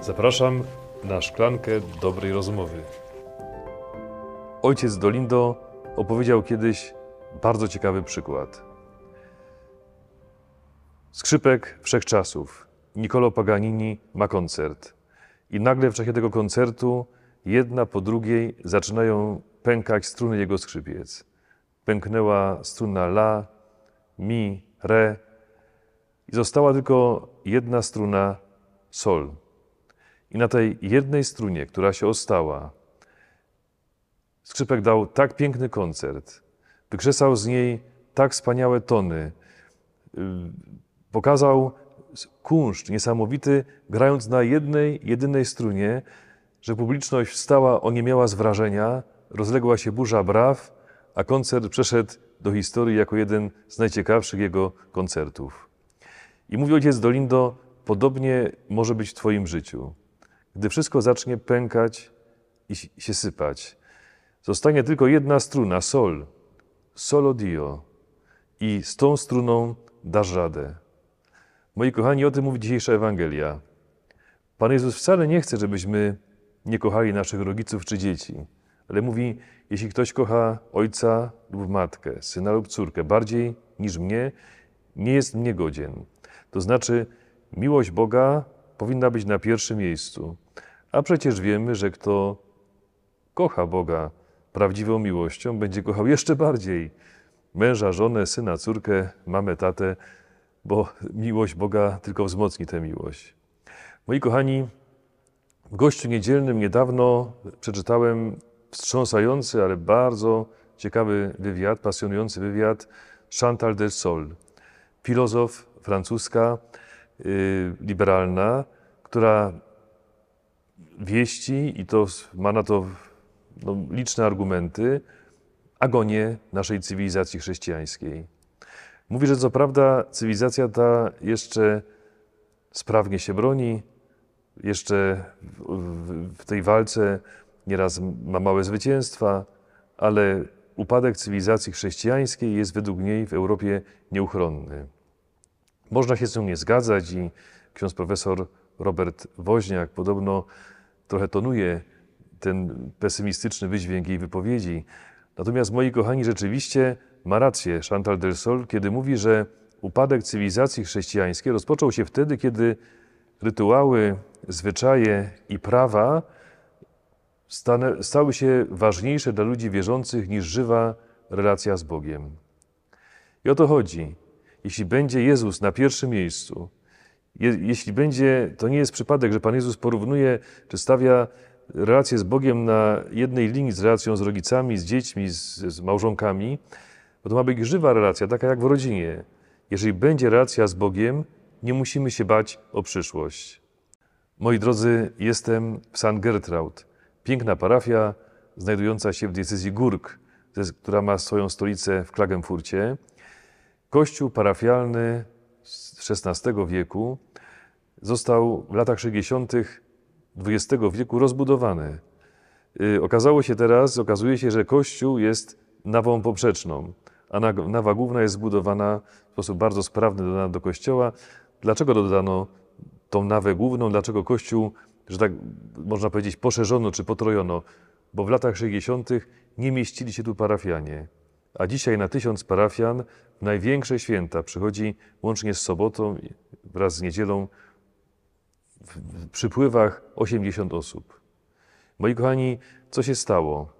Zapraszam na szklankę dobrej rozmowy. Ojciec Dolindo opowiedział kiedyś bardzo ciekawy przykład. Skrzypek wszechczasów, Niccolo Paganini ma koncert. I nagle w czasie tego koncertu jedna po drugiej zaczynają pękać struny jego skrzypiec. Pęknęła struna la, mi, re i została tylko jedna struna sol. I na tej jednej strunie, która się ostała, skrzypek dał tak piękny koncert, wykrzesał z niej tak wspaniałe tony, yy, pokazał kunszt niesamowity, grając na jednej, jedynej strunie, że publiczność wstała, oniemiała z wrażenia, rozległa się burza braw, a koncert przeszedł do historii jako jeden z najciekawszych jego koncertów. I mówi ojciec Dolindo, podobnie może być w Twoim życiu. Gdy wszystko zacznie pękać i się sypać, zostanie tylko jedna struna, sol, solo dio, i z tą struną dasz radę. Moi kochani, o tym mówi dzisiejsza Ewangelia. Pan Jezus wcale nie chce, żebyśmy nie kochali naszych rodziców czy dzieci, ale mówi, jeśli ktoś kocha ojca lub matkę, syna lub córkę bardziej niż mnie, nie jest mnie godzien. To znaczy, miłość Boga powinna być na pierwszym miejscu. A przecież wiemy, że kto kocha Boga prawdziwą miłością, będzie kochał jeszcze bardziej męża, żonę, syna, córkę, mamę, tatę, bo miłość Boga tylko wzmocni tę miłość. Moi kochani, w gościu niedzielnym niedawno przeczytałem wstrząsający, ale bardzo ciekawy wywiad, pasjonujący wywiad Chantal del Sol, filozof francuska, yy, liberalna, która wieści, i to ma na to no, liczne argumenty, agonię naszej cywilizacji chrześcijańskiej. Mówi, że co prawda cywilizacja ta jeszcze sprawnie się broni, jeszcze w tej walce nieraz ma małe zwycięstwa, ale upadek cywilizacji chrześcijańskiej jest według niej w Europie nieuchronny. Można się z nią nie zgadzać i ksiądz profesor Robert Woźniak podobno trochę tonuje ten pesymistyczny wydźwięk jej wypowiedzi. Natomiast, moi kochani, rzeczywiście ma rację Chantal del Sol, kiedy mówi, że upadek cywilizacji chrześcijańskiej rozpoczął się wtedy, kiedy rytuały, zwyczaje i prawa stały się ważniejsze dla ludzi wierzących niż żywa relacja z Bogiem. I o to chodzi. Jeśli będzie Jezus na pierwszym miejscu, je, jeśli będzie, to nie jest przypadek, że Pan Jezus porównuje, czy stawia relację z Bogiem na jednej linii z relacją z rodzicami, z dziećmi, z, z małżonkami, bo to ma być żywa relacja, taka jak w rodzinie. Jeżeli będzie relacja z Bogiem, nie musimy się bać o przyszłość. Moi drodzy, jestem w St. Gertraud, piękna parafia znajdująca się w diecezji Górk, która ma swoją stolicę w Klagenfurcie. Kościół parafialny XVI wieku został w latach 60. XX wieku rozbudowany. Y, okazało się teraz, okazuje się, że Kościół jest nawą poprzeczną, a nawa główna jest zbudowana w sposób bardzo sprawny do Kościoła. Dlaczego dodano tą nawę główną? Dlaczego Kościół, że tak można powiedzieć, poszerzono czy potrojono? Bo w latach 60. nie mieścili się tu parafianie. A dzisiaj na tysiąc parafian w największe święta przychodzi łącznie z sobotą wraz z niedzielą w przypływach 80 osób. Moi kochani, co się stało?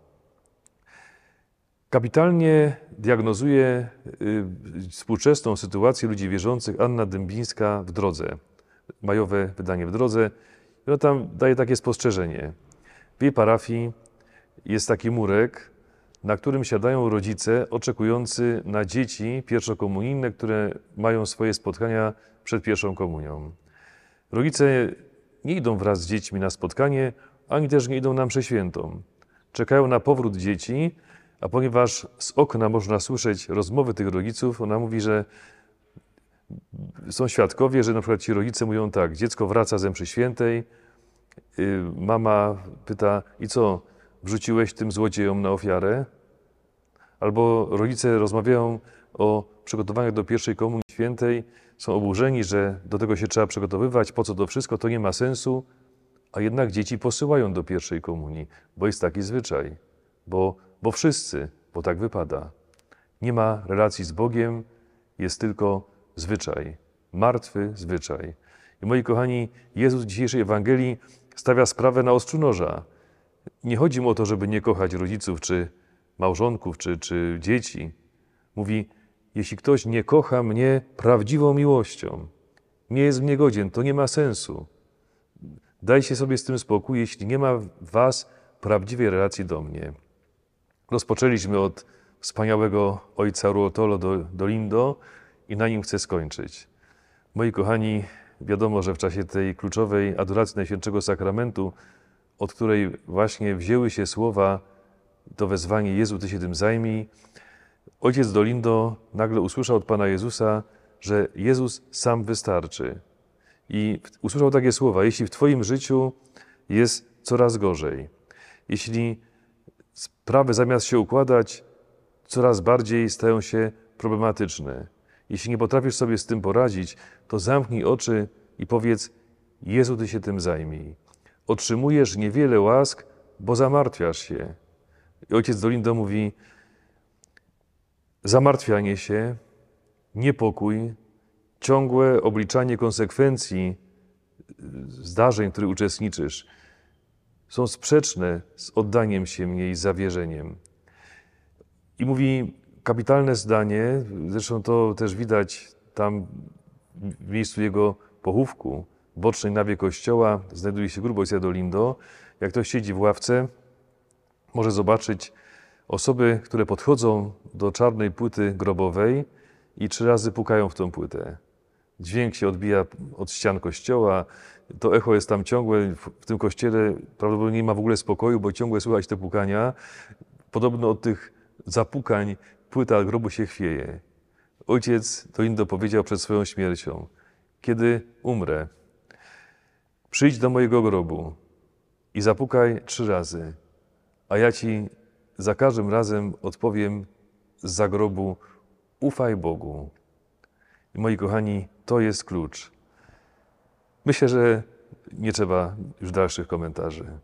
Kapitalnie diagnozuje y, współczesną sytuację ludzi wierzących Anna Dębińska w drodze. Majowe wydanie w drodze. Ona tam daje takie spostrzeżenie. W jej parafii jest taki murek, na którym siadają rodzice oczekujący na dzieci pierwszokomunijne, które mają swoje spotkania przed pierwszą komunią. Rodzice nie idą wraz z dziećmi na spotkanie, ani też nie idą na mszę świętą. Czekają na powrót dzieci, a ponieważ z okna można słyszeć rozmowy tych rodziców, ona mówi, że są świadkowie, że na przykład ci rodzice mówią tak, dziecko wraca ze mszy świętej, y, mama pyta, i co, wrzuciłeś tym złodziejom na ofiarę? Albo rodzice rozmawiają o przygotowaniach do pierwszej komunii świętej, są oburzeni, że do tego się trzeba przygotowywać, po co to wszystko, to nie ma sensu. a jednak dzieci posyłają do pierwszej komunii, bo jest taki zwyczaj, bo, bo wszyscy, bo tak wypada. Nie ma relacji z Bogiem, jest tylko zwyczaj, martwy zwyczaj. I moi kochani, Jezus w dzisiejszej Ewangelii stawia sprawę na ostrzu noża. Nie chodzi mu o to, żeby nie kochać rodziców, czy małżonków, czy, czy dzieci. Mówi, jeśli ktoś nie kocha mnie prawdziwą miłością, nie jest mnie godzien, to nie ma sensu. Dajcie sobie z tym spokój, jeśli nie ma w was prawdziwej relacji do mnie. Rozpoczęliśmy od wspaniałego ojca Ruotolo do, do Lindo i na nim chcę skończyć. Moi kochani, wiadomo, że w czasie tej kluczowej adoracji Najświętszego Sakramentu, od której właśnie wzięły się słowa, to wezwanie Jezu, Ty się tym zajmij, ojciec Dolindo nagle usłyszał od Pana Jezusa, że Jezus sam wystarczy. I usłyszał takie słowa: Jeśli w Twoim życiu jest coraz gorzej, jeśli sprawy zamiast się układać, coraz bardziej stają się problematyczne, jeśli nie potrafisz sobie z tym poradzić, to zamknij oczy i powiedz: Jezu, Ty się tym zajmij. Otrzymujesz niewiele łask, bo zamartwiasz się. I ojciec Dolindo mówi: Zamartwianie się, niepokój, ciągłe obliczanie konsekwencji zdarzeń, w których uczestniczysz, są sprzeczne z oddaniem się mnie i zawierzeniem. I mówi kapitalne zdanie, zresztą to też widać tam w miejscu jego pochówku, bocznej nawie kościoła znajduje się grób ojca Dolindo. Jak ktoś siedzi w ławce, może zobaczyć osoby, które podchodzą do czarnej płyty grobowej i trzy razy pukają w tą płytę. Dźwięk się odbija od ścian kościoła, to echo jest tam ciągłe. W tym kościele prawdopodobnie nie ma w ogóle spokoju, bo ciągle słychać te pukania. Podobno od tych zapukań płyta grobu się chwieje. Ojciec to Indo powiedział przed swoją śmiercią: Kiedy umrę, przyjdź do mojego grobu i zapukaj trzy razy, a ja ci za każdym razem odpowiem z zagrobu: Ufaj Bogu. I moi kochani, to jest klucz. Myślę, że nie trzeba już dalszych komentarzy.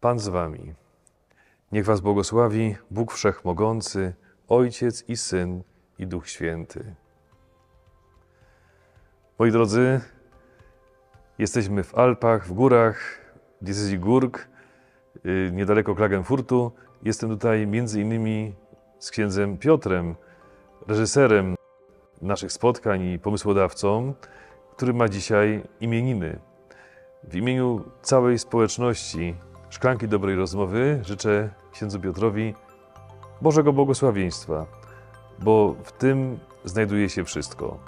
Pan z Wami. Niech Was błogosławi Bóg Wszechmogący, Ojciec i Syn i Duch Święty. Moi drodzy, jesteśmy w Alpach, w górach, w diecezji yy, niedaleko Klagenfurtu. Jestem tutaj między innymi z księdzem Piotrem, reżyserem naszych spotkań i pomysłodawcą, który ma dzisiaj imieniny. W imieniu całej społeczności Szklanki Dobrej Rozmowy życzę księdzu Piotrowi Bożego Błogosławieństwa, bo w tym znajduje się wszystko.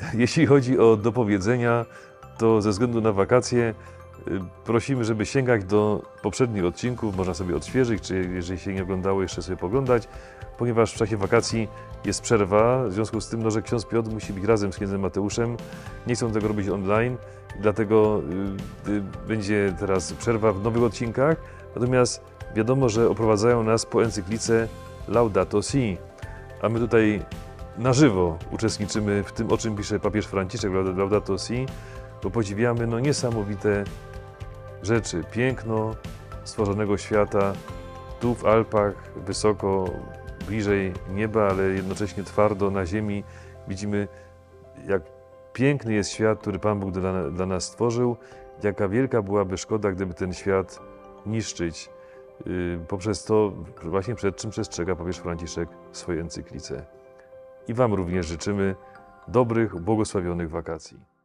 Jeśli chodzi o dopowiedzenia, to ze względu na wakacje y, prosimy, żeby sięgać do poprzednich odcinków, można sobie odświeżyć, czy jeżeli się nie oglądało, jeszcze sobie poglądać, ponieważ w czasie wakacji jest przerwa, w związku z tym, no, że ksiądz Piotr musi być razem z księdzem Mateuszem, nie chcą tego robić online, dlatego y, y, będzie teraz przerwa w nowych odcinkach, natomiast wiadomo, że oprowadzają nas po encyklice Laudato Si, a my tutaj na żywo uczestniczymy w tym, o czym pisze papież Franciszek Laudato Si, bo podziwiamy no, niesamowite rzeczy, piękno stworzonego świata tu w Alpach, wysoko, bliżej nieba, ale jednocześnie twardo na ziemi. Widzimy, jak piękny jest świat, który Pan Bóg dla, dla nas stworzył, jaka wielka byłaby szkoda, gdyby ten świat niszczyć. Yy, poprzez to właśnie przed czym przestrzega papież Franciszek w swojej encyklice. I Wam również życzymy dobrych, błogosławionych wakacji.